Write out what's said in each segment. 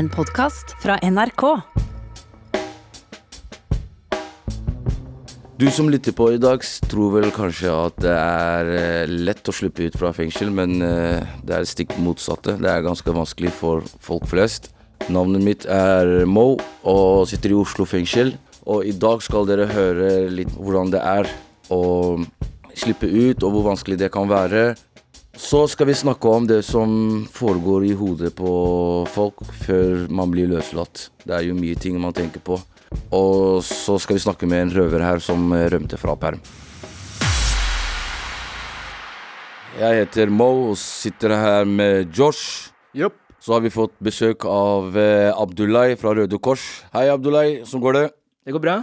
En podkast fra NRK. Du som lytter på i dag, tror vel kanskje at det er eh, lett å slippe ut fra fengsel, men eh, det er stikk motsatte. Det er ganske vanskelig for folk flest. Navnet mitt er Mo og sitter i Oslo fengsel. Og i dag skal dere høre litt hvordan det er å slippe ut, og hvor vanskelig det kan være. Så skal vi snakke om det som foregår i hodet på folk før man blir løslatt. Det er jo mye ting man tenker på. Og så skal vi snakke med en røver her som rømte fra perm. Jeg heter Mo og sitter her med Josh. Yep. Så har vi fått besøk av eh, Abdullah fra Røde Kors. Hei, Abdullah. Hvordan går det? Det går bra.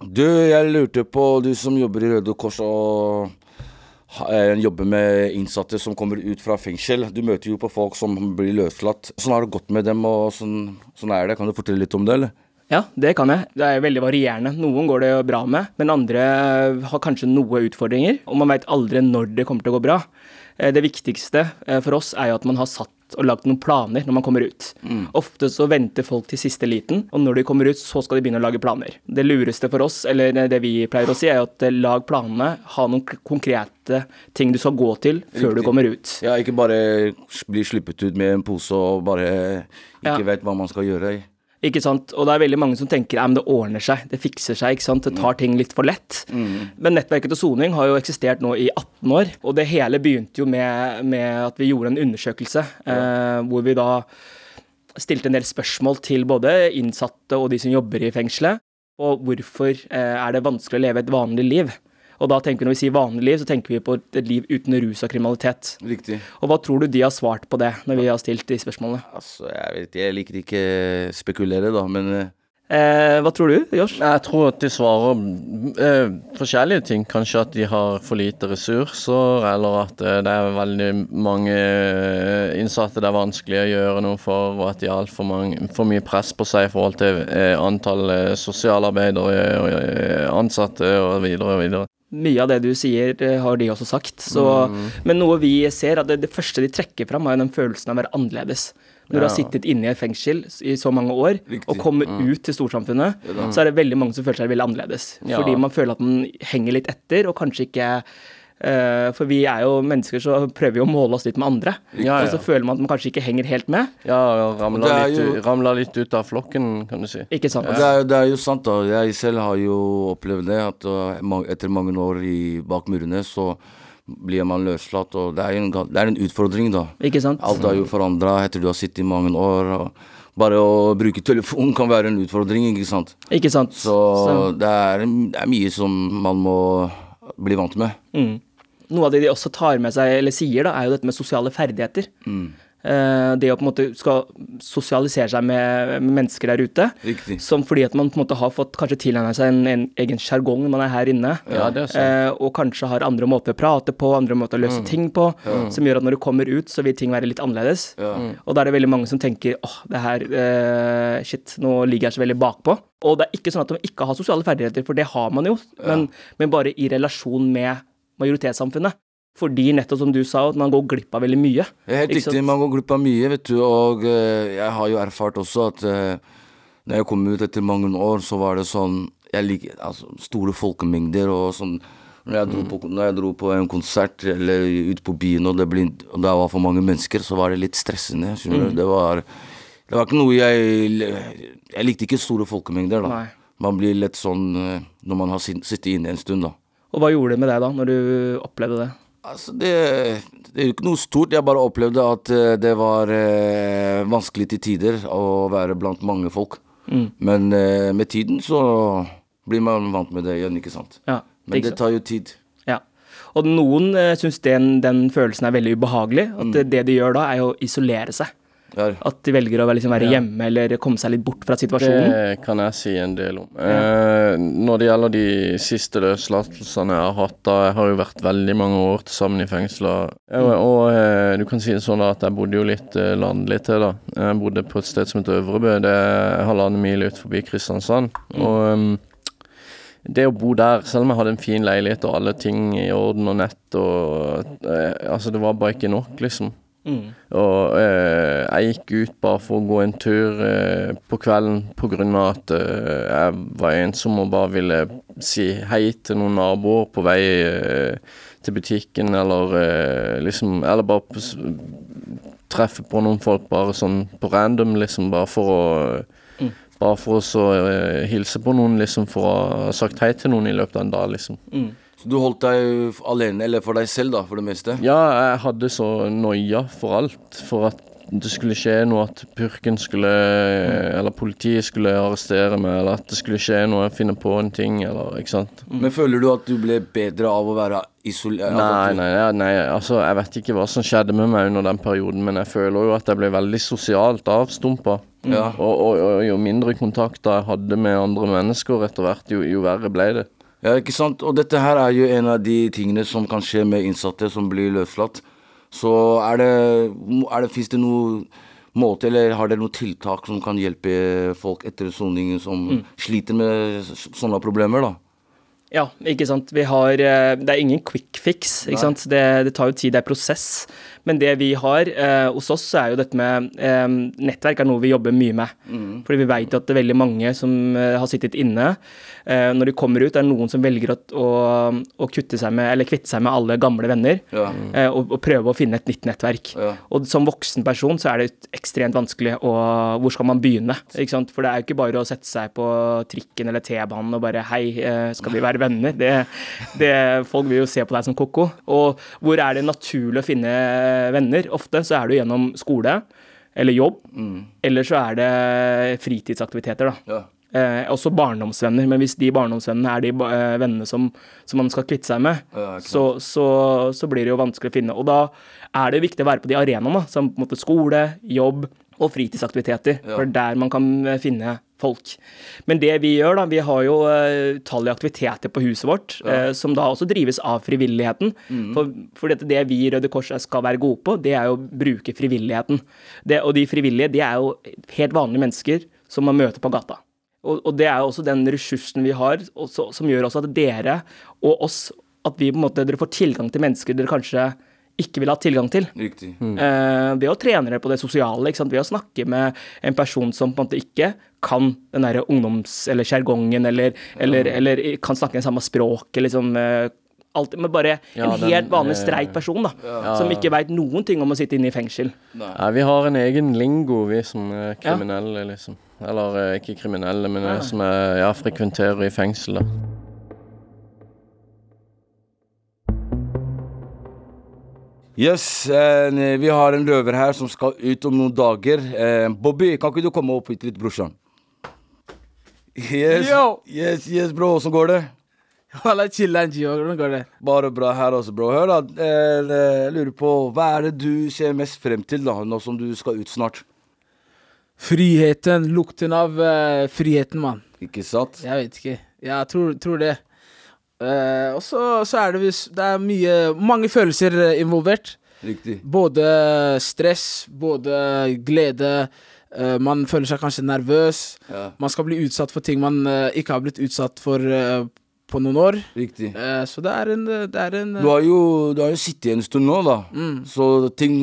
Du, jeg lurte på, du som jobber i Røde Kors og eh, jobber med innsatte som kommer ut fra fengsel. Du møter jo på folk som blir løslatt. Sånn har det gått med dem, og sånn, sånn er det. Kan du fortelle litt om det, eller? Ja, det kan jeg. Det er veldig varierende. Noen går det bra med, men andre har kanskje noe utfordringer. Og man veit aldri når det kommer til å gå bra. Eh, Det viktigste eh, for oss er jo at man har satt og lagd noen planer når man kommer ut. Ofte så venter folk til siste liten, og når de kommer ut, så skal de begynne å lage planer. Det lureste for oss, eller det vi pleier å si, er at lag planene, ha noen konkrete ting du skal gå til før du kommer ut. Ja, ikke bare bli sluppet ut med en pose og bare ikke Ja. vet hva man skal gjøre. Ikke sant? Og det er veldig mange som tenker at det ordner seg, det fikser seg. ikke sant? Det tar ting litt for lett. Men nettverket til soning har jo eksistert nå i 18 år. Og det hele begynte jo med, med at vi gjorde en undersøkelse eh, hvor vi da stilte en del spørsmål til både innsatte og de som jobber i fengselet, og hvorfor eh, er det vanskelig å leve et vanlig liv. Og da tenker vi Når vi sier vanlig liv, så tenker vi på et liv uten rus og kriminalitet. Riktig. Og hva tror du de har svart på det, når vi har stilt de spørsmålene? Altså, jeg vet ikke, Jeg liker ikke spekulere, da, men eh, Eh, hva tror du, Josh? Jeg tror at de svarer eh, forskjellige ting. Kanskje at de har for lite ressurser, eller at eh, det er veldig mange eh, innsatte det er vanskelig å gjøre noe for, og at de har altfor for mye press på seg i forhold til eh, antall sosialarbeidere og ansatte og videre og videre. Mye av det du sier, eh, har de også sagt. Så, Men noe vi ser, at det, det første de trekker fram, er jo den følelsen av å være annerledes. Når du har sittet inne i et fengsel i så mange år, Riktig. og kommer ut til storsamfunnet, så er det veldig mange som føler seg veldig annerledes. Ja. Fordi man føler at man henger litt etter, og kanskje ikke For vi er jo mennesker, så prøver vi å måle oss litt med andre. Ja, Og så føler man at man kanskje ikke henger helt med. Ja, Det ramla er litt, jo- litt ut av flokken, kan du si. Ikke sant? det, er, det er jo sant, da. Jeg selv har jo opplevd det. At uh, etter mange år i, bak murene, så blir man løslatt. Og det er, en, det er en utfordring, da. Ikke sant? Alt er jo forandra etter du har sittet i mange år. Og bare å bruke telefon kan være en utfordring, ikke sant. Ikke sant? Så, Det, er, det er mye som man må bli vant med. Mm. Noe av det de også tar med seg, eller sier, da, er jo dette med sosiale ferdigheter. Mm. det å på en måte skal sosialisere seg med, med mennesker der ute. Riktig. Som fordi at man på en måte har fått kanskje tilegna seg en, en egen sjargong når man er her inne. Ja, det er sant. Eh, og kanskje har andre måter å prate på, andre måter å løse ting på. Som gjør at når du kommer ut, så vil ting være litt annerledes. Ja. Og da er det veldig mange som tenker åh, det her eh, Shit, nå ligger jeg så veldig bakpå. Og det er ikke sånn at de ikke har sosiale ferdigheter, for det har man jo, men, men bare i relasjon med majoritetssamfunnet. Fordi nettopp som du sa, at man går glipp av veldig mye. Helt riktig. Man går glipp av mye, vet du. Og eh, jeg har jo erfart også at uh, når jeg kom ut etter mange år, så var det sånn Jeg liker altså, store folkemengder og sånn. Når jeg, dro på, når jeg dro på en konsert eller ut på byen og det, ble, og det var for mange mennesker, så var det litt stressende. Mm. Det var det var ikke noe jeg Jeg likte ikke store folkemengder, da. Nei. Man blir lett sånn eh, når man har sit- sittet inne en stund, da. Og hva gjorde det med deg da, når du opplevde det? Altså, det, det er jo ikke noe stort. Jeg bare opplevde at eh, det var eh, vanskelig til tider å være blant mange folk. Mm. Men eh, med tiden så blir man vant med det igjen, ikke sant. Ja, Men ikke det tar jo tid. Ja. Og noen eh, syns den, den følelsen er veldig ubehagelig. At det, det de gjør da, er å isolere seg. Ja. At de velger å liksom, være hjemme eller komme seg litt bort fra situasjonen. Det kan jeg si en del om. Eh, når det gjelder de siste løslatelsene jeg har hatt, da jeg har jo vært veldig mange år til sammen i fengsler. Og, og eh, du kan si det sånn da at jeg bodde jo litt eh, landlig til, da. Jeg bodde på et sted som heter Øvrebø. Det er halvannen mil ut forbi Kristiansand. Og um, det å bo der, selv om jeg hadde en fin leilighet og alle ting i orden og nett og eh, Altså, det var bare ikke nok, liksom. Mm. Og eh, jeg gikk ut bare for å gå en tur eh, på kvelden på grunn av at eh, jeg var ensom og bare ville si hei til noen naboer på vei eh, til butikken, eller eh, liksom Eller bare på, treffe på noen folk bare sånn på random, liksom, bare for å Mm. Bare for å så eh, hilse på noen, liksom, for å ha sagt hei til noen i løpet av en dag, liksom. Mm. Så du holdt deg alene, eller for deg selv, da, for det meste? Ja, jeg hadde så noia for alt. For at det skulle skje noe, at purken skulle Eller politiet skulle arrestere meg, eller at det skulle skje noe, finne på en ting, eller ikke sant. Men føler du at du ble bedre av å være isolert? Nei, nei, nei, altså jeg vet ikke hva som skjedde med meg under den perioden, men jeg føler jo at jeg ble veldig sosialt avstumpa. Ja. Og, og, og jo mindre kontakter jeg hadde med andre mennesker etter hvert, jo, jo verre ble det. Ja, ikke sant? Og dette her er jo en av de tingene som kan skje med innsatte som blir løslatt. Så er det, er det Fins det noen måte, eller har dere noen tiltak som kan hjelpe folk etter soningen som sliter med sånne problemer, da? Ja, ikke sant. Vi har eh, Det er ingen quick fix, ikke Nei. sant. Det, det tar jo tid, det er prosess. Men det vi har eh, hos oss, er jo dette med eh, Nettverk er noe vi jobber mye med. Fordi vi vet at det er veldig mange som eh, har sittet inne. Eh, når de kommer ut, er det noen som velger å, å, å kutte seg med, eller kvitte seg med alle gamle venner. Ja. eh, og, og prøve å finne et nytt nettverk. Ja. Og som voksen person så er det ekstremt vanskelig å Hvor skal man begynne? Ikke sant? For det er jo ikke bare å sette seg på trikken eller T-banen og bare Hei, skal vi være venner? Det, det, folk vil jo se på deg som ko-ko. Og hvor er det naturlig å finne venner? Ofte så er det gjennom skole eller jobb. Eller så er det fritidsaktiviteter, da. Ja. Eh, også barndomsvenner, men hvis de barndomsvennene er de eh, vennene som, som man skal kvitte seg med, Ja, så, så, så blir det jo vanskelig å finne. Og da er det viktig å være på de arenaene, som på en måte skole, jobb og fritidsaktiviteter. Ja. For det er der man kan eh, finne folk. Men det vi gjør, da, vi har jo uh, utallige aktiviteter på huset vårt, eh, som da også drives av frivilligheten. For, for dette, det vi i Røde Kors skal være gode på, det er jo å bruke frivilligheten. Det, og de frivillige, de er jo helt vanlige mennesker som man møter på gata. Og, og det er jo også den ressursen vi har, også, som gjør også at dere og oss At vi på en måte, dere får tilgang til mennesker dere kanskje ikke ville hatt tilgang til. Riktig. Eh, ved å trene dere på det sosiale, ikke sant? ved å snakke med en person som på en måte ikke kan den derre ungdoms- eller sjargongen, eller, eller, eller kan snakke det samme språket, liksom. eh, alt, men bare Ja, en den, helt vanlig eh, streit person, da. Som ikke veit noen ting om å sitte inne i fengsel. Nei, vi har en egen lingo, vi som er kriminelle, liksom. Eller ikke kriminelle, men eh, som er, ja, frekventerer i fengsel, da. Yes, eh, vi har en røver her som skal ut om noen dager. Eh, Bobby, kan ikke du komme opp hit litt, brorsan? Yes, Yo! yes, yes, bro. Åssen går det? Walla, chiller'n, Gio. Hvordan går det? Bare bra her også, bro. Hør, da. Eh, Jeg lurer på, hva er det du ser mest frem til, da, nå som du skal ut snart? Friheten. Lukten av uh, friheten, mann. Ikke sant? Jeg vet ikke. Jeg tror, tror det. Eh, og så, så er det Det er mye Mange følelser eh, involvert. Riktig. Både stress, både glede. Uh, man føler seg kanskje nervøs. Ja, Man skal bli utsatt for ting man uh, ikke har blitt utsatt for på noen år. riktig. Så det er en, det er en Du har jo, du har jo sittet en stund nå, da. Mm. Så ting,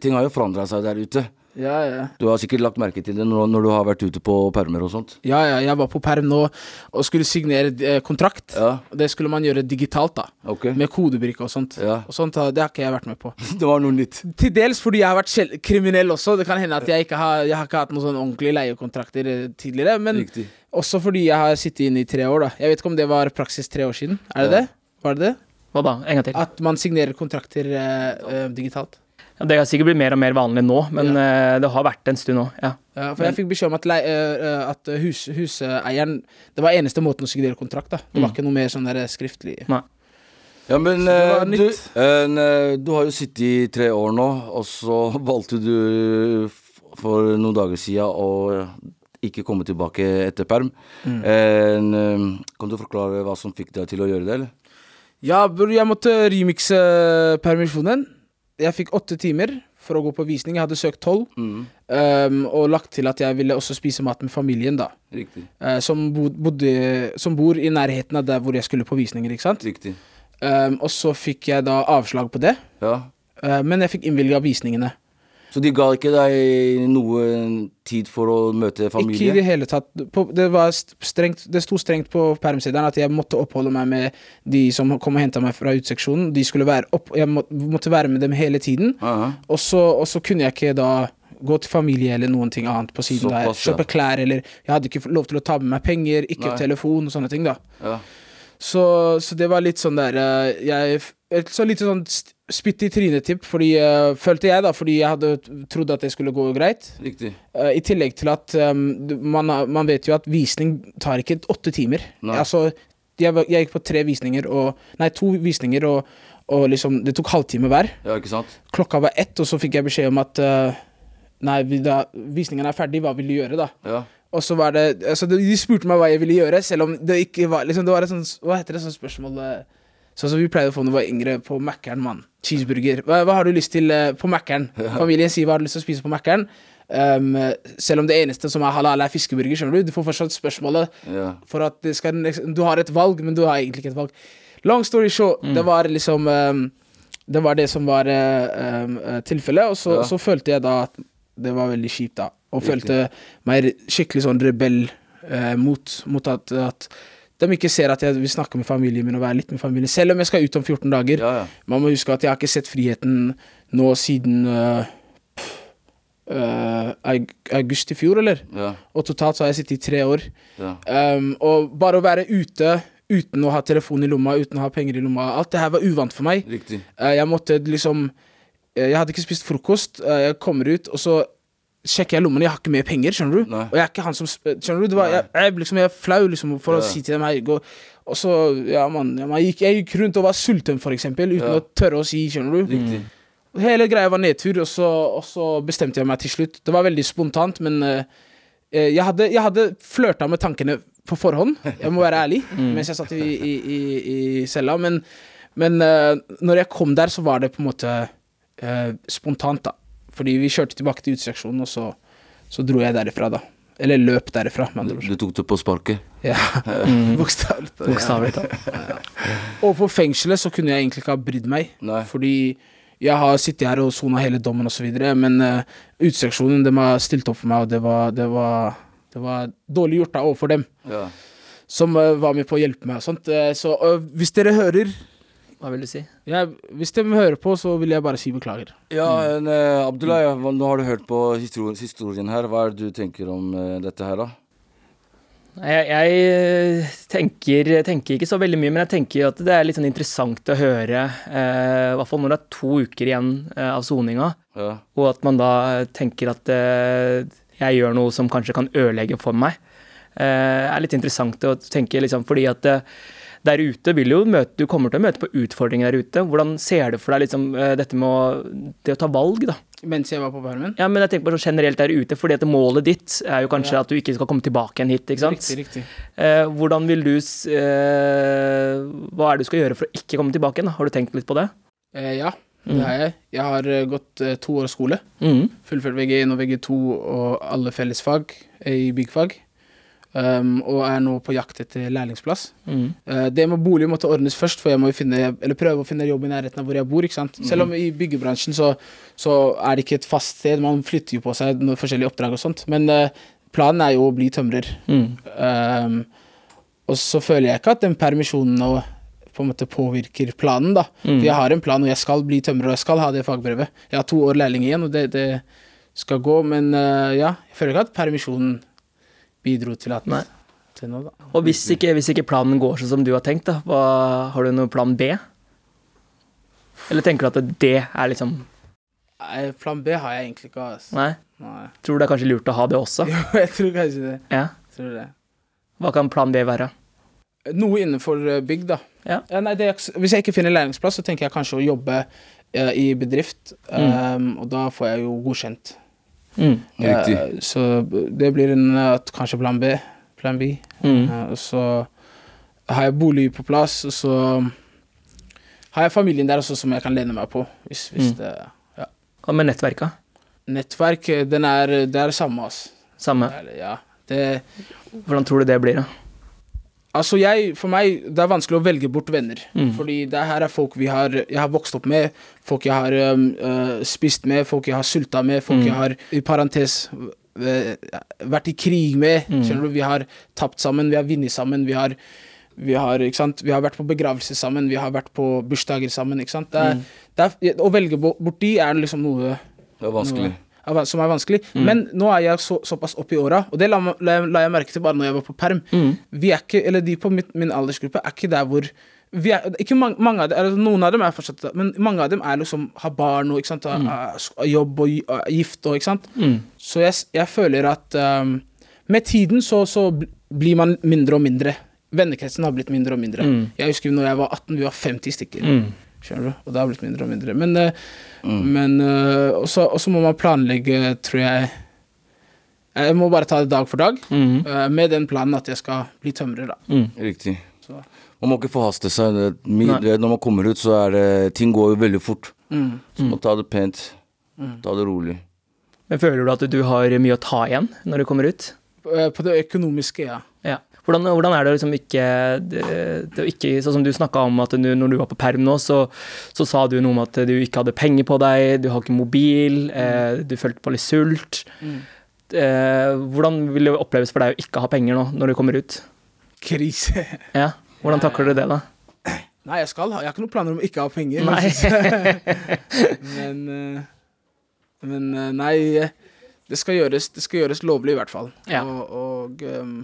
ting har jo forandra seg der ute. Ja, ja. Du har sikkert lagt merke til det når, når du har vært ute på permer og sånt. Ja, ja, jeg var på perm nå og skulle signere eh, kontrakt. Ja, Det skulle man gjøre digitalt, da. Okay. Med kodebrikke og sånt. Ja. Og sånt, Det har ikke jeg vært med på. Det var noe nytt. Til dels fordi jeg har vært kriminell også. Det kan hende at jeg ikke har, jeg har ikke hatt noen sånn ordentlige leiekontrakter eh, tidligere. Men Riktig. også fordi jeg har sittet inne i tre år, da. Jeg vet ikke om det var praksis tre år siden. Er det Ja. det? Var det det? Hva da? En gang til. At man signerer kontrakter eh, eh, digitalt. Ja, det har sikkert blitt mer og mer vanlig nå, men ja. det har vært en stund nå. ja. Ja, for jeg fikk beskjed om at, lei- eh, eh, at hus, huseieren Det var eneste måten å signere kontrakt, da. Det var ikke noe mer sånn der skriftlig Ja, men eh, du, eh, du har jo sittet i tre år nå, og så valgte du for noen dager siden å ikke komme tilbake etter perm. Mm. Eh, kan du forklare hva som fikk deg til å gjøre det, eller? Ja, bror, jeg måtte remikse permisjonen. Jeg fikk åtte timer for å gå på visning. Jeg hadde søkt tolv. Mm. Um, og lagt til at jeg ville også spise mat med familien, da. Eh, som, bod, bodde, som bor i nærheten av der hvor jeg skulle på visninger, ikke sant. Um, og så fikk jeg da avslag på det. Ja. Uh, men jeg fikk innvilga visningene. Så de ga ikke deg noe tid for å møte Ikke i det hele tatt. Det, var strengt, det sto strengt på permsedelen at jeg måtte oppholde meg med de som kom og henta meg fra utseksjonen. De skulle være opp, jeg må, måtte være med dem hele tiden. Og så, kunne jeg ikke da gå til familie eller noen ting annet på siden der. Såpass, ja. Kjøpe klær eller Jeg hadde ikke lov til å ta med meg penger, ikke Nei. telefon og sånne ting, da. Ja. Så, så det var litt sånn der eh, Jeg Så litt sånn st- spytt i trynet-tipp, fordi eh, følte jeg, da, fordi jeg hadde trodd at det skulle gå greit. Riktig. Uh, I tillegg til at um, man, man vet jo at visning tar ikke åtte timer. Nei. Altså, jeg, jeg gikk på tre visninger og Nei, to visninger, og, og liksom Det tok halvtime hver. Ja, ikke sant? Klokka var ett, og så fikk jeg beskjed om at uh, Nei, da, visningen er ferdig, hva vil du gjøre, da? Ja. Og så var det altså de, spurte meg hva jeg ville gjøre, selv om det ikke var liksom, Det var et sånt Hva heter det sånt spørsmål eh, Sånn som vi pleide å få noe vi var yngre, på Mækkern, mann. Cheeseburger. Hva, hva har du lyst til eh, på Mækkern? Familien sier hva har du lyst til å spise på Mækkern. Um, selv om det eneste som er halal, er fiskeburger, skjønner du. Du får fortsatt spørsmålet ja. for at det skal, du har et valg, men du har egentlig ikke et valg. Long story short, det var liksom um, Det var det som var uh, um, tilfellet, og så, Ja. så følte jeg da at det var veldig kjipt, da. Og Riktig. følte meg skikkelig sånn rebell uh, mot, mot at, at de ikke ser at jeg vil snakke med familien min og være litt med familien, selv om jeg skal ut om 14 dager. ja, ja. Man må huske at jeg har ikke sett friheten nå siden uh, uh, august i fjor, eller? ja. Og totalt så har jeg sittet i tre år. Um, og bare å være ute uten å ha telefon i lomma, uten å ha penger i lomma, alt det her var uvant for meg. Uh, jeg måtte liksom Jeg hadde ikke spist frokost. Jeg kommer ut, og så sjekker jeg lommen, jeg har ikke mer penger, skjønner du? Nei. Og jeg er ikke han som Skjønner du? Det var, jeg, jeg, liksom, jeg er flau liksom, for å si til dem her og, Og så, ja, man, ja, man gikk, Jeg gikk rundt og var sulten, for eksempel, uten Ja. å tørre å si, skjønner du? Riktig. Hele greia var nedtur, og så, og så bestemte jeg meg til slutt. Det var veldig spontant, men eh, jeg hadde, jeg hadde flørta med tankene på forhånd, jeg må være ærlig, mens jeg satt i, i, i, i cella. Men, men uh, når jeg kom der, så var det på en måte uh, spontant, da. Fordi vi kjørte tilbake til utestasjonen, og så, så dro jeg derifra, da. Eller løp derifra, med andre ord. Du tok det på sparket? Ja, bokstavelig talt. Bokstavelig talt. Og på fengselet så kunne jeg egentlig ikke ha brydd meg. Nei. Fordi jeg har sittet her og sona hele dommen osv., men uh, utestasjonen de har stilt opp for meg, og det var, det var, det var dårlig gjort da overfor dem, Ja. som uh, var med på å hjelpe meg og sånt. Uh, så uh, hvis dere hører Hva vil du si? ja, Hvis de hører på, så vil jeg bare si beklager. Ja, men, eh, Abdullah, ja, nå har du hørt på historien, historien her. Hva er det du tenker om uh, dette her, da? Jeg, jeg tenker, tenker ikke så veldig mye, men jeg tenker at det er litt sånn interessant å høre, eh, i hvert fall når det er to uker igjen eh, av soninga, Ja. og at man da tenker at eh, jeg gjør noe som kanskje kan ødelegge for meg. Eh, er litt interessant å tenke, liksom, fordi at eh, der ute vil jo møte, du kommer til å møte på utfordringer der ute. Hvordan ser du for deg liksom, eh, dette med å, det å ta valg, da? Mens jeg var på permen. Ja, men jeg tenker bare sånn generelt der ute, fordi at målet ditt er jo kanskje Ja. at du ikke skal komme tilbake igjen hit, ikke sant? Riktig, riktig. Eh, hvordan vil du eh, Hva er det du skal gjøre for å ikke komme tilbake igjen? da? Har du tenkt litt på det? Eh, ja, Mm. det har jeg. Jeg har eh, gått eh, to år skole. Mm. Fullført VG1 og VG2 og alle fellesfag i byggfag. Um, og er nå på jakt etter lærlingsplass. Mm. Uh, det med bolig måtte ordnes først, for jeg må finne, eller prøve å finne jobb i nærheten av hvor jeg bor. ikke sant? Selv om i byggebransjen så, så er det ikke et fast sted, man flytter jo på seg noen forskjellige oppdrag og sånt. Men uh, planen er jo å bli tømrer. Mm. Um, og så føler jeg ikke at den permisjonen nå på en måte påvirker planen, da. Mm. For jeg har en plan, og jeg skal bli tømrer, og jeg skal ha det fagbrevet. Jeg har to år lærling igjen, og det, det skal gå, men uh, ja, jeg føler ikke at permisjonen bidro til at Nei. til noe, da. Og hvis ikke, hvis ikke planen går sånn som du har tenkt, da, hva, har du noen plan B? Eller tenker du at det er liksom Nei, plan B har jeg egentlig ikke, altså. Nei? Nei. Tror du det er kanskje lurt å ha det også? Jo, jeg tror kanskje det. Ja. Tror det. Hva kan plan B være? Noe innenfor eh, bygg, da. Ja. nei, det, hvis jeg ikke finner læringsplass, så tenker jeg kanskje å jobbe uh, i bedrift. Um, og da får jeg jo godkjent. Mm. Riktig. Så det blir en kanskje plan B. Plan B. Mm. Eh, så har jeg bolig på plass, og så har jeg familien der også som jeg kan lene meg på. Hvis, hvis Mm. det Hva med nettverka? Nettverk, eh, den er, det er samme, altså. Samme. Ja. Det, Hvordan tror du det blir, da? Altså jeg, For meg det er vanskelig å velge bort venner. Fordi det her er folk vi har, jeg har vokst opp med, folk jeg har um, uh, spist med, folk jeg har sulta med, folk jeg har i parentes uh, vært i krig med. Skjønner du? Vi har tapt sammen, vi har vunnet sammen, vi har, vi har, vi har vært på begravelse sammen, vi har vært på bursdager sammen. Det er, det er, å velge bort de er liksom noe Det er vanskelig. va- som er vanskelig. Men nå er jeg så, såpass opp i åra, og det la, la, la jeg merke til bare når jeg var på perm. Vi er ikke, eller De på mitt, min aldersgruppe er ikke der hvor vi er, ikke mange, mange av dem, eller Noen av dem er fortsatt men mange av dem er liksom har barn og ikke sant, mm. jobb og er gift og ikke sant. Så jeg, jeg føler at um, med tiden så, så blir man mindre og mindre. Vennekretsen har blitt mindre og mindre. Jeg husker når jeg var 18, vi var 50 stykker. Skjønner du? Og det har blitt mindre og mindre. Men, mm. men eh, også, også må man planlegge, tror jeg Jeg må bare ta det dag for dag, eh, med den planen at jeg skal bli tømrer, da. Riktig. Så. Man må ikke forhaste seg. Når man kommer ut, så er det Ting går jo veldig fort. Mm. Så man må ta det pent. Ta det rolig. Men føler du at du har mye å ta igjen når du kommer ut? Eh, På det økonomiske, ja. Hvordan, hvordan er det liksom ikke det, det ikke Sånn som du snakka om at du, når du var på perm nå, så, så sa du noe om at du ikke hadde penger på deg, du har ikke mobil, eh, du følte på litt sult. Eh, hvordan vil det oppleves for deg å ikke ha penger nå, når du kommer ut? Krise. Ja, Hvordan takler du det, da? Nei, jeg skal ha Jeg har ikke noen planer om ikke å ha penger. Nei. Men, eh, men eh, nei, eh, det skal, gjøres, det skal gjøres lovlig, i hvert fall. Ja. Og, og ehm,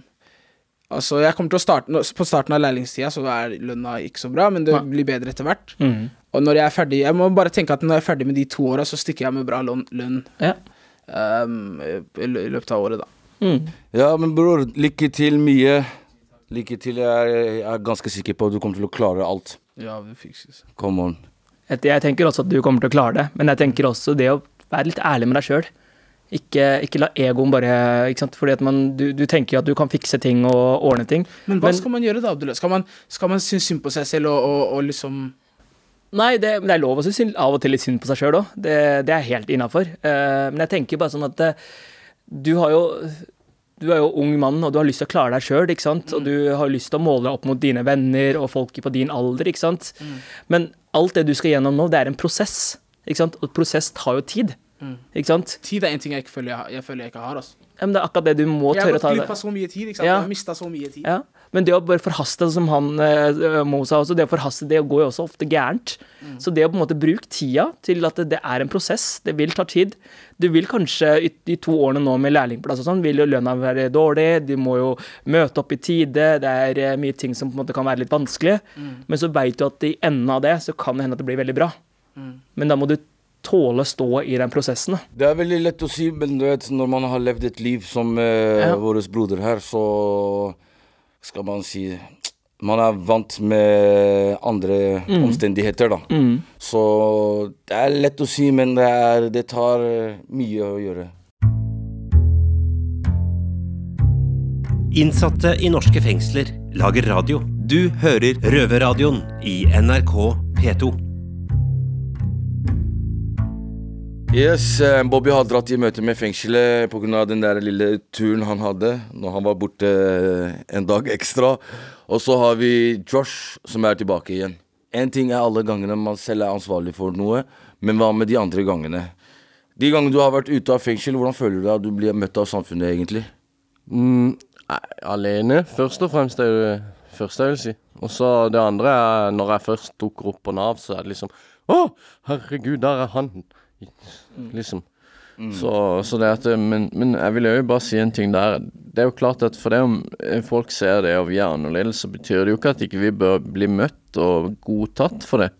altså, jeg kommer til å starte På starten av lærlingstida så er lønna ikke så bra, men det blir bedre etter hvert. Mm. Og når jeg er ferdig Jeg må bare tenke at når jeg er ferdig med de to åra, så stikker jeg med bra lønn, lønn Ja. um, i, løpet av året, da. Mm. Ja, men bror, lykke til mye. Lykke til. Jeg er, jeg er ganske sikker på at du kommer til å klare alt. Ja, vi fikses. Come on. Jeg tenker også at du kommer til å klare det, men jeg tenker også det å være litt ærlig med deg sjøl. Ikke, ikke la egoen bare ikke sant? Fordi at man, du, du tenker at du kan fikse ting og ordne ting. Men hva Men- skal man gjøre da, Abdullah? Skal man, skal man synes synd på seg selv og, og, og liksom Nei, det, det er lov å synes av og til litt synd på seg sjøl òg. Det, det er helt innafor. men jeg tenker bare sånn at uh, du har jo du er jo ung mann, og du har lyst til å klare deg sjøl. Og du har lyst til å måle deg opp mot dine venner og folk på din alder, ikke sant. Men alt det du skal gjennom nå, det er en prosess, ikke sant. Og prosess tar jo tid, ikke sant. Tid er en ting jeg føler jeg, jeg, føler jeg ikke har. Altså. Ja, men det er akkurat det du må Jeg har tørre å gått glipp av så mye tid. Ikke sant? Ja. Jeg har mista så mye tid. Ja, men det å bare forhaste, som han eh, Mo sa også, det å forhaste, det går jo også ofte gærent. Så det å på en måte bruke tida til at det, det er en prosess, det vil ta tid. Du vil kanskje i de to årene nå med lærlingplass og sånn, vil jo lønna være dårlig, du må jo møte opp i tide, det er eh, mye ting som på en måte kan være litt vanskelig. Men så veit du at i enden av det, så kan det hende at det blir veldig bra. Men da må du tåle å stå i den prosessen. Det er veldig lett å si, men du vet, når man har levd et liv som eh, Ja. vår broder her, så skal man si Man er vant med andre omstendigheter, da. Så det er lett å si, men det, er, det tar eh, mye å gjøre. Innsatte i norske fengsler lager radio. Du hører Røverradioen i NRK P2. Yes, eh, Bobby har dratt i møte med fengselet pga. den der lille turen han hadde når han var borte eh, en dag ekstra. Og så har vi Josh som er tilbake igjen. Én ting er alle gangene man selv er ansvarlig for noe, men hva med de andre gangene? De gangene du har vært ute av fengsel, hvordan føler du deg at du blir møtt av samfunnet, egentlig? Mm, alene, først og fremst, er det første jeg vil si. Og så det andre er når jeg først dukker opp på Nav, så er det liksom Å, herregud, der er han! Liksom. Så, så det at men, men jeg vil jo bare si en ting der. Det er jo klart at for det om eh, folk ser det og vi er annerledes, så betyr det jo ikke at ikke vi bør bli møtt og godtatt for det.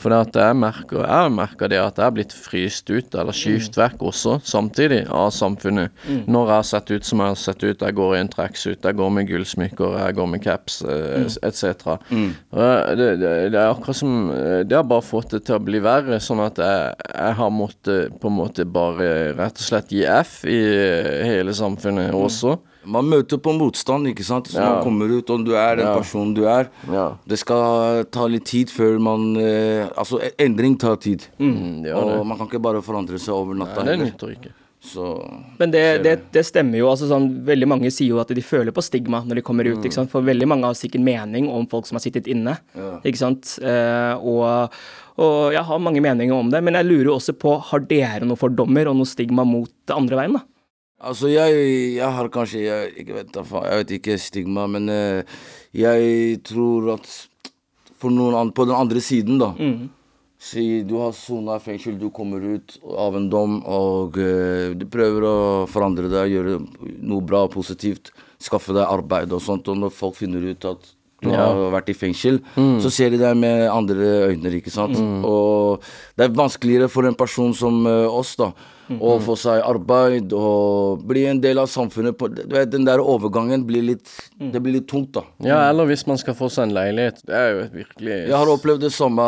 For det at jeg merker, jeg merker det at jeg er blitt fryst ut, eller skyvd vekk også, samtidig, av samfunnet. Når jeg har sett ut som jeg har sett ut, jeg går i en tracksuit, jeg går med gullsmykker, jeg går med caps, eh, etc. Mm. Det, det, det er akkurat som eh, Det har bare fått det til å bli verre, sånn at jeg, jeg har måttet på en måte bare rett og slett gi F i eh, hele samfunnet også. Man møter på motstand, ikke sant? Så man kommer ut, og du er den personen du er. Det skal ta litt tid før man eh, Altså, e- endring tar tid. Mm, og man kan ikke bare forandre seg over natta. Nei, det nytter ikke. Så Men det, det, det stemmer jo. altså sånn, Veldig mange sier jo at de føler på stigma når de kommer ut. ikke sant? For veldig mange har sikkert mening om folk som har sittet inne. Ja. ikke sant? Eh, og, og jeg har mange meninger om det, men jeg lurer jo også på har dere noen fordommer og noe stigma mot det andre veien? da? Altså, jeg, jeg har kanskje Jeg, jeg, vet, jeg vet ikke stigma, men uh, jeg tror at for noen an, På den andre siden, da Si du har sona fengsel, du kommer ut av en dom, og uh, du prøver å forandre deg, gjøre noe bra og positivt, skaffe deg arbeid og sånt, og når folk finner ut at du har vært i fengsel, så ser de deg med andre øyne, ikke sant. Og det er vanskeligere for en person som uh, oss, da, å få seg arbeid og bli en del av samfunnet. På, du vet, den der overgangen blir litt Det blir litt tungt, da. Ja, eller hvis man skal få seg en leilighet. Det er jo virkelig Jeg har opplevd det samme,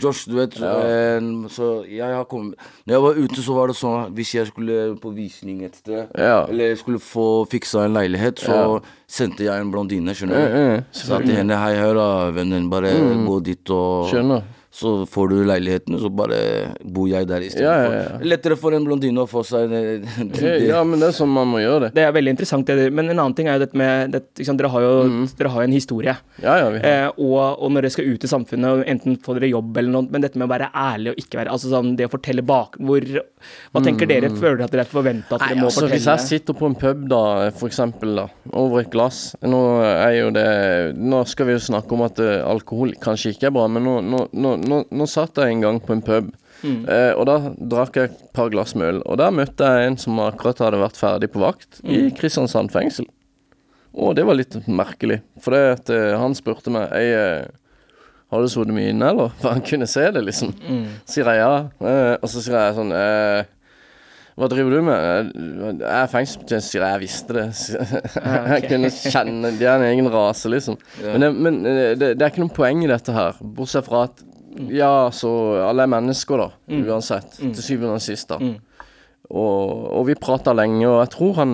Josh. Du vet, en, så jeg har kommet Når jeg var ute, så var det sånn Hvis jeg skulle på visning et sted, Ja. eller jeg skulle få fiksa en leilighet, så Ja. sendte jeg en blondine, skjønner du. Mm, mm, Sa til henne hei, hør da, vennen, bare gå dit og Skjønner. Så får du leiligheten, så bare bor jeg der Ja, istedenfor. ja, ja. Lettere for en blondine å få seg det, Ja, ja, men det er sånn man må gjøre det. Det er veldig interessant. Det, men en annen ting er jo dette med det, liksom. Dere har jo dere har en historie. Ja, ja, vi har. Eh, og, og når dere skal ut i samfunnet, enten får dere jobb eller noe, men dette med å være ærlig og ikke være Altså sånn det å fortelle bak hvor Hva tenker dere? Føler dere at dere er forventa at dere Nei, må altså, hvis jeg sitter på en pub, da, for eksempel, da, over et glass Nå er jo det Nå skal vi jo snakke om at eh, alkohol kanskje ikke er bra, men nå, nå, nå, nå, nå satt jeg en gang på en pub, eh, og da drakk jeg et par glass med øl. Og der møtte jeg en som akkurat hadde vært ferdig på vakt i Kristiansand fengsel. Og det var litt merkelig, for det at eh, han spurte meg jeg, eh, har du sittet mye inne, eller? For han kunne se det, liksom. Sier jeg ja. Eh, og så sier jeg sånn eh, Hva driver du med? Jeg er fengselsbetjent, sier jeg. Jeg visste det. Jeg kunne kjenne De er en egen rase, liksom. Men, det, men eh, det, det er ikke noe poeng i dette her, bortsett fra at ja, så alle er mennesker, da. Uansett. Til syvende og sist, da. Og, og vi prata lenge, og jeg tror han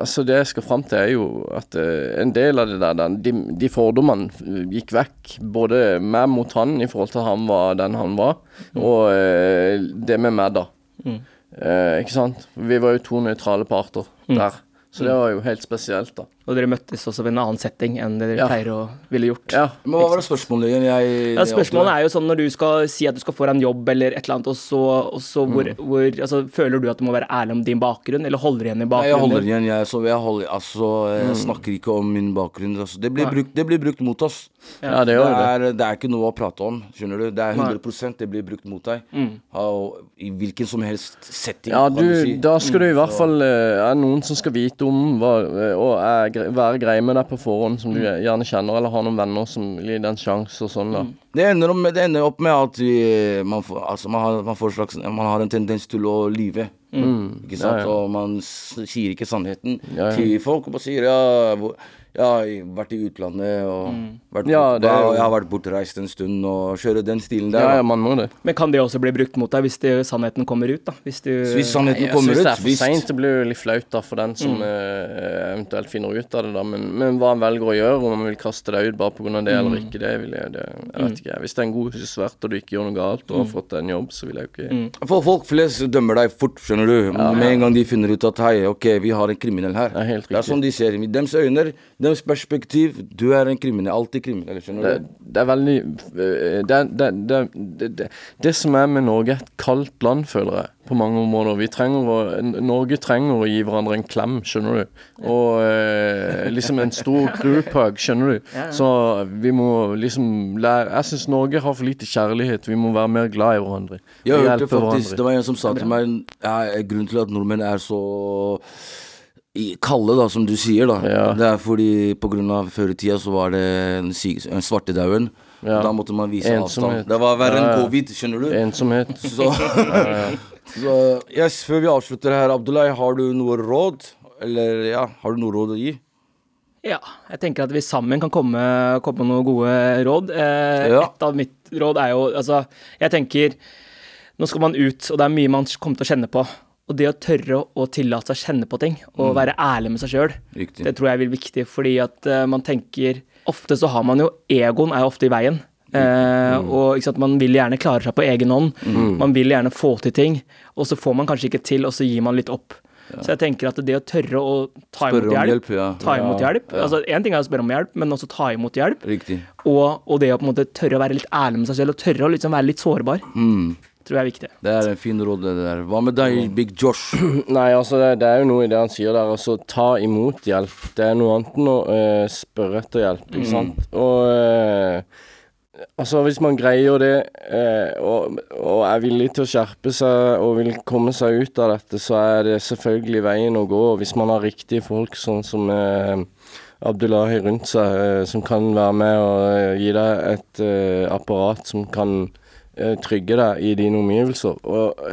Altså, det jeg skal fram til, er jo at eh, en del av det der, den- de, de fordommene gikk vekk. Både meg mot han i forhold til han var den han var, og eh, det med meg, da. Eh, ikke sant? Vi var jo to nøytrale parter der. Så det var jo helt spesielt, da. Og dere møttes også ved en annen setting enn det dere Ja. pleier å ville gjort. Ja. Men hva var det spørsmålet igjen? Jeg, Ja, spørsmålet er jo sånn når du skal si at du skal få deg en jobb eller et eller annet, og så, og så hvor, Mm. hvor altså, Føler du at du må være ærlig om din bakgrunn, eller holder igjen i bakgrunnen? Nei, jeg holder igjen. Jeg, så jeg, holder, altså, jeg snakker ikke om min bakgrunn. Altså. Det, blir brukt, det blir brukt mot oss. Ja, det Det gjør jo det. er, det er ikke noe å prate om. Skjønner du? Det er 100 det blir brukt mot deg. Mm. og I hvilken som helst setting. Ja, kan du, si. da skal du i hvert fall eh, Er noen som skal vite om hva, eh, og er, være grei med deg på forhånd, som du gjerne kjenner, eller har noen venner som gir deg en sjanse og sånn, da. Det ender, om, det ender opp med at vi, man, får, altså, man, har, man, får slags, man har en tendens til å lyve. Ikke sant? Ja, ja. Og man sier ikke sannheten Ja, ja. til folk. Og bare sier ja, hvor, ja, jeg har vært i utlandet og vært, Ja, bort, det er jo- jeg har vært bortreist en stund og kjøre den stilen der. Ja, ja, man må det. Men kan det også bli brukt mot deg hvis det, sannheten kommer ut? da? Hvis du Så Hvis sannheten Jeg kommer syns ut, det er for seint. Det blir jo litt flaut da for den som eh, eventuelt finner ut av det, da. Men, men hva han velger å gjøre, om han vil kaste deg ut bare pga. det eller ikke, det vil jeg det, Jeg vet ikke. Hvis det er en god svert og du ikke gjør noe galt og har fått deg en jobb, så vil jeg jo ikke For folk flest dømmer deg fort, skjønner du. Med en gang de finner ut at hei, ok, vi har en kriminell her. Det er helt Det er sånn de ser. I deres øyne, deres perspektiv, du er en kriminell. Alltid kriminell, skjønner det, du. det er veldig eh, det, det, det, det, det, det som er med Norge, et kaldt land, føler jeg, på mange områder. Vi trenger å, Norge trenger å gi hverandre en klem, skjønner du. Og eh, liksom en stor group hug, skjønner du. Så vi må liksom lære Jeg syns Norge har for lite kjærlighet. Vi må være mer glad i hverandre. Jeg hørte faktisk, hverandre. Det var en som sa til meg ja, Grunnen til at nordmenn er så i- kalde, da, som du sier, da. Ja. Det er fordi på grunn av før i tida så var det en, en svartedauden. Ja. Da måtte man vise Ensomhet. avstand. Det var verre enn covid, skjønner du. Ensomhet. Så, så yes, før vi avslutter her, Abdullahi, har du noe råd? Eller ja, har du noe råd å gi? Ja, jeg tenker at vi sammen kan komme, komme med noen gode råd. Eh, Ja. Et av mitt råd er jo Altså, jeg tenker Nå skal man ut, og det er mye man kommer til å kjenne på. Og det å tørre å, tillate seg å kjenne på ting, og være ærlig med seg sjøl, det tror jeg er viktig, fordi at uh, man tenker Ofte så har man jo Egoen er jo ofte i veien. Eh, og ikke sant, man vil gjerne klare seg på egen hånd. Man vil gjerne få til ting, og så får man kanskje ikke til, og så gir man litt opp. Så jeg tenker at det å tørre å ta imot hjelp, hjelp, ja. ta imot Ja, hjelp altså Én ting er å spørre om hjelp, men også ta imot hjelp. Og, og det å på en måte tørre å være litt ærlig med seg selv, og tørre å liksom være litt sårbar, Mm. tror jeg er viktig. Det er en fin råd, det der. Hva med deg, Big Josh? Nei, altså det, det er jo noe i det han sier der. Altså ta imot hjelp. Det er noe annet enn å uh, spørre etter hjelp, ikke sant. Og eh, altså hvis man greier det, eh, og, og er villig til å skjerpe seg og vil komme seg ut av dette, så er det selvfølgelig veien å gå. Hvis man har riktige folk sånn som eh, Abdullahi rundt seg, eh, som kan være med og eh, gi deg et eh, apparat som kan eh, trygge deg i dine omgivelser. Og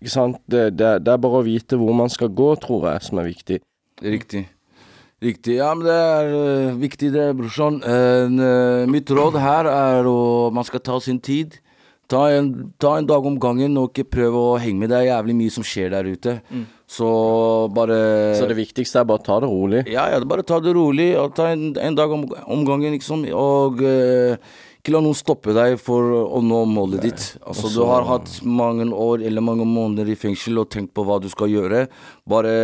ikke sant? Det, det, det er bare å vite hvor man skal gå, tror jeg, som er viktig. Riktig. Riktig. Ja, men det er uh, viktig det, brorsan. Øh, mitt råd her er å Man skal ta sin tid. Ta en, ta en dag om gangen, og ikke prøve å henge med. Det er jævlig mye som skjer der ute. Så bare Så det viktigste er bare å ta det rolig. Ja, ja, bare ta det rolig, og ta en, en dag om, om gangen, liksom. Og eh, ikke la noen stoppe deg for å nå målet ditt. Altså, du har hatt mange år eller mange måneder i fengsel og tenkt på hva du skal gjøre. Bare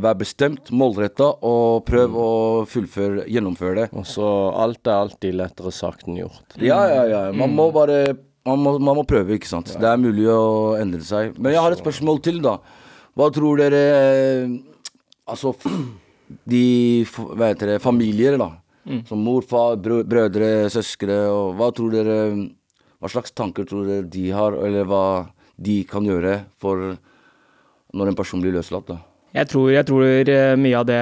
vær bestemt, målretta, og prøv å fullføre, gjennomføre det. Og så alt er alltid lettere sagt enn gjort. Ja, ja, ja. Man må bare man må, man må prøve, ikke sant. Det er mulig å endre seg. Men jeg har et spørsmål til, da. Hva tror dere eh, Altså, de Hva heter det Familier, da. Som mor, far, brødre, søstre. Og hva tror dere Hva slags tanker tror dere de har, eller hva de kan gjøre for når en person blir løslatt, da? Jeg tror, jeg tror eh, mye av det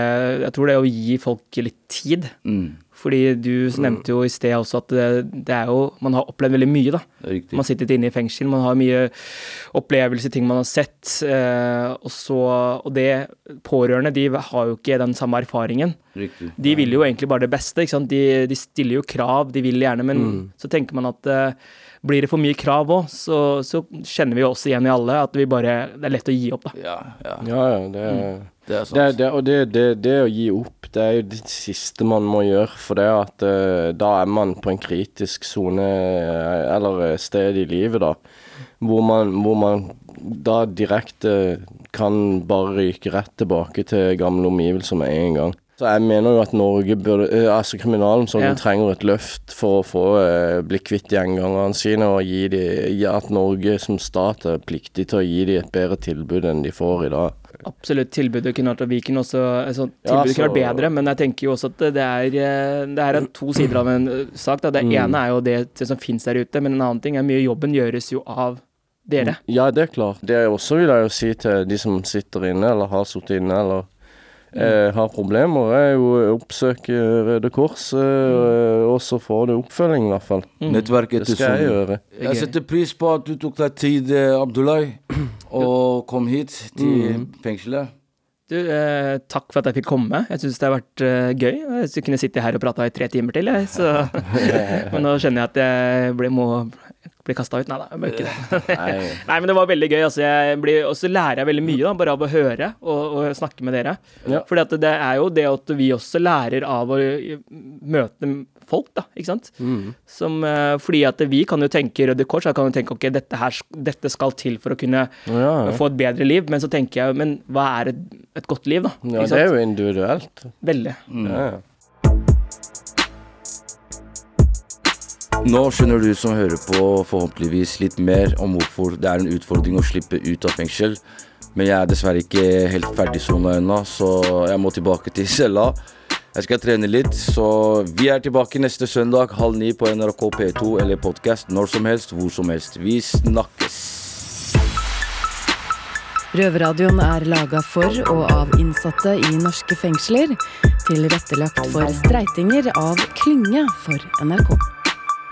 Jeg tror det er å gi folk litt tid. Mm, Fordi du nevnte jo i sted også at det, det er jo Man har opplevd veldig mye, da. riktig. Man har sittet inne i fengsel, man har mye opplevelser, ting man har sett. Eh, og, så, og det Pårørende de har jo ikke den samme erfaringen. riktig. De vil jo egentlig bare det beste. ikke sant? De, de stiller jo krav, de vil gjerne, men så tenker man at eh, blir det for mye krav òg, så, så kjenner vi oss igjen i alle at vi bare, det er lett å gi opp, da. Ja, ja. Ja, ja, det, Det er sant. det, det Og det, det, det å gi opp, det er jo det siste man må gjøre. For det at uh, da er man på en kritisk sone, eh, eller eh, sted i livet, da. Hvor man, hvor man da direkte kan bare ryke rett tilbake til gamle omgivelser med en gang. Så jeg mener jo at Norge burde eh, Altså kriminalomsorgen Ja. trenger et løft for å få uh, bli kvitt gjengangerne sine, og gi de, at Norge som stat er pliktig til å gi dem et bedre tilbud enn de får i dag. Absolutt. Tilbudet kunne vært Viken også altså, Ja, Tilbudet kunne vært bedre, men jeg tenker jo også at det er, eh, det er to sider av en sak. Da. Det ene er jo det, det som finnes der ute, men en annen ting er mye jobben gjøres jo av dere. Ja, det er klart. Det er også vil jeg jo si til de som sitter inne, eller har sittet inne, eller har problemer, er jo å oppsøke Røde Kors, eh, og så får du oppfølging, i hvert fall. Nettverket Det til skal jeg. Jeg setter pris på at du tok deg tid, Abdullah, Abdullahi, og kom hit til fengselet. Du, eh, takk for at jeg fikk komme. Jeg syns det har vært eh, gøy. Jeg kunne sitte her og prata i tre timer til, jeg. Så. men nå skjønner jeg at jeg ble, må bli kasta ut. Nei da, jeg må ikke det. Nei. Men det var veldig gøy. Altså, jeg blir, og så lærer jeg veldig mye da, bare av å høre og, og snakke med dere. Ja. For det er jo det at vi også lærer av å møte folk, da, ikke sant. Som, eh, fordi at vi kan jo tenke Røde Kors, jeg kan jo tenke ok, dette, her, dette skal til for å kunne Ja, ja. få et bedre liv. Men så tenker jeg, men hva er et, et godt liv, da? ja, det er jo individuelt. Veldig. Ja, ja. Nå skjønner du som hører på forhåpentligvis litt mer om hvorfor det er en utfordring å slippe ut av fengsel. Men jeg er dessverre ikke helt ferdigsona ennå, så jeg må tilbake til cella. Jeg skal trene litt, så vi er tilbake neste søndag halv ni på NRK P2 eller podkast når som helst, hvor som helst. Vi snakkes. Røverradioen er laga for og av innsatte i norske fengsler. Tilrettelagt for streitinger av Klynge for NRK.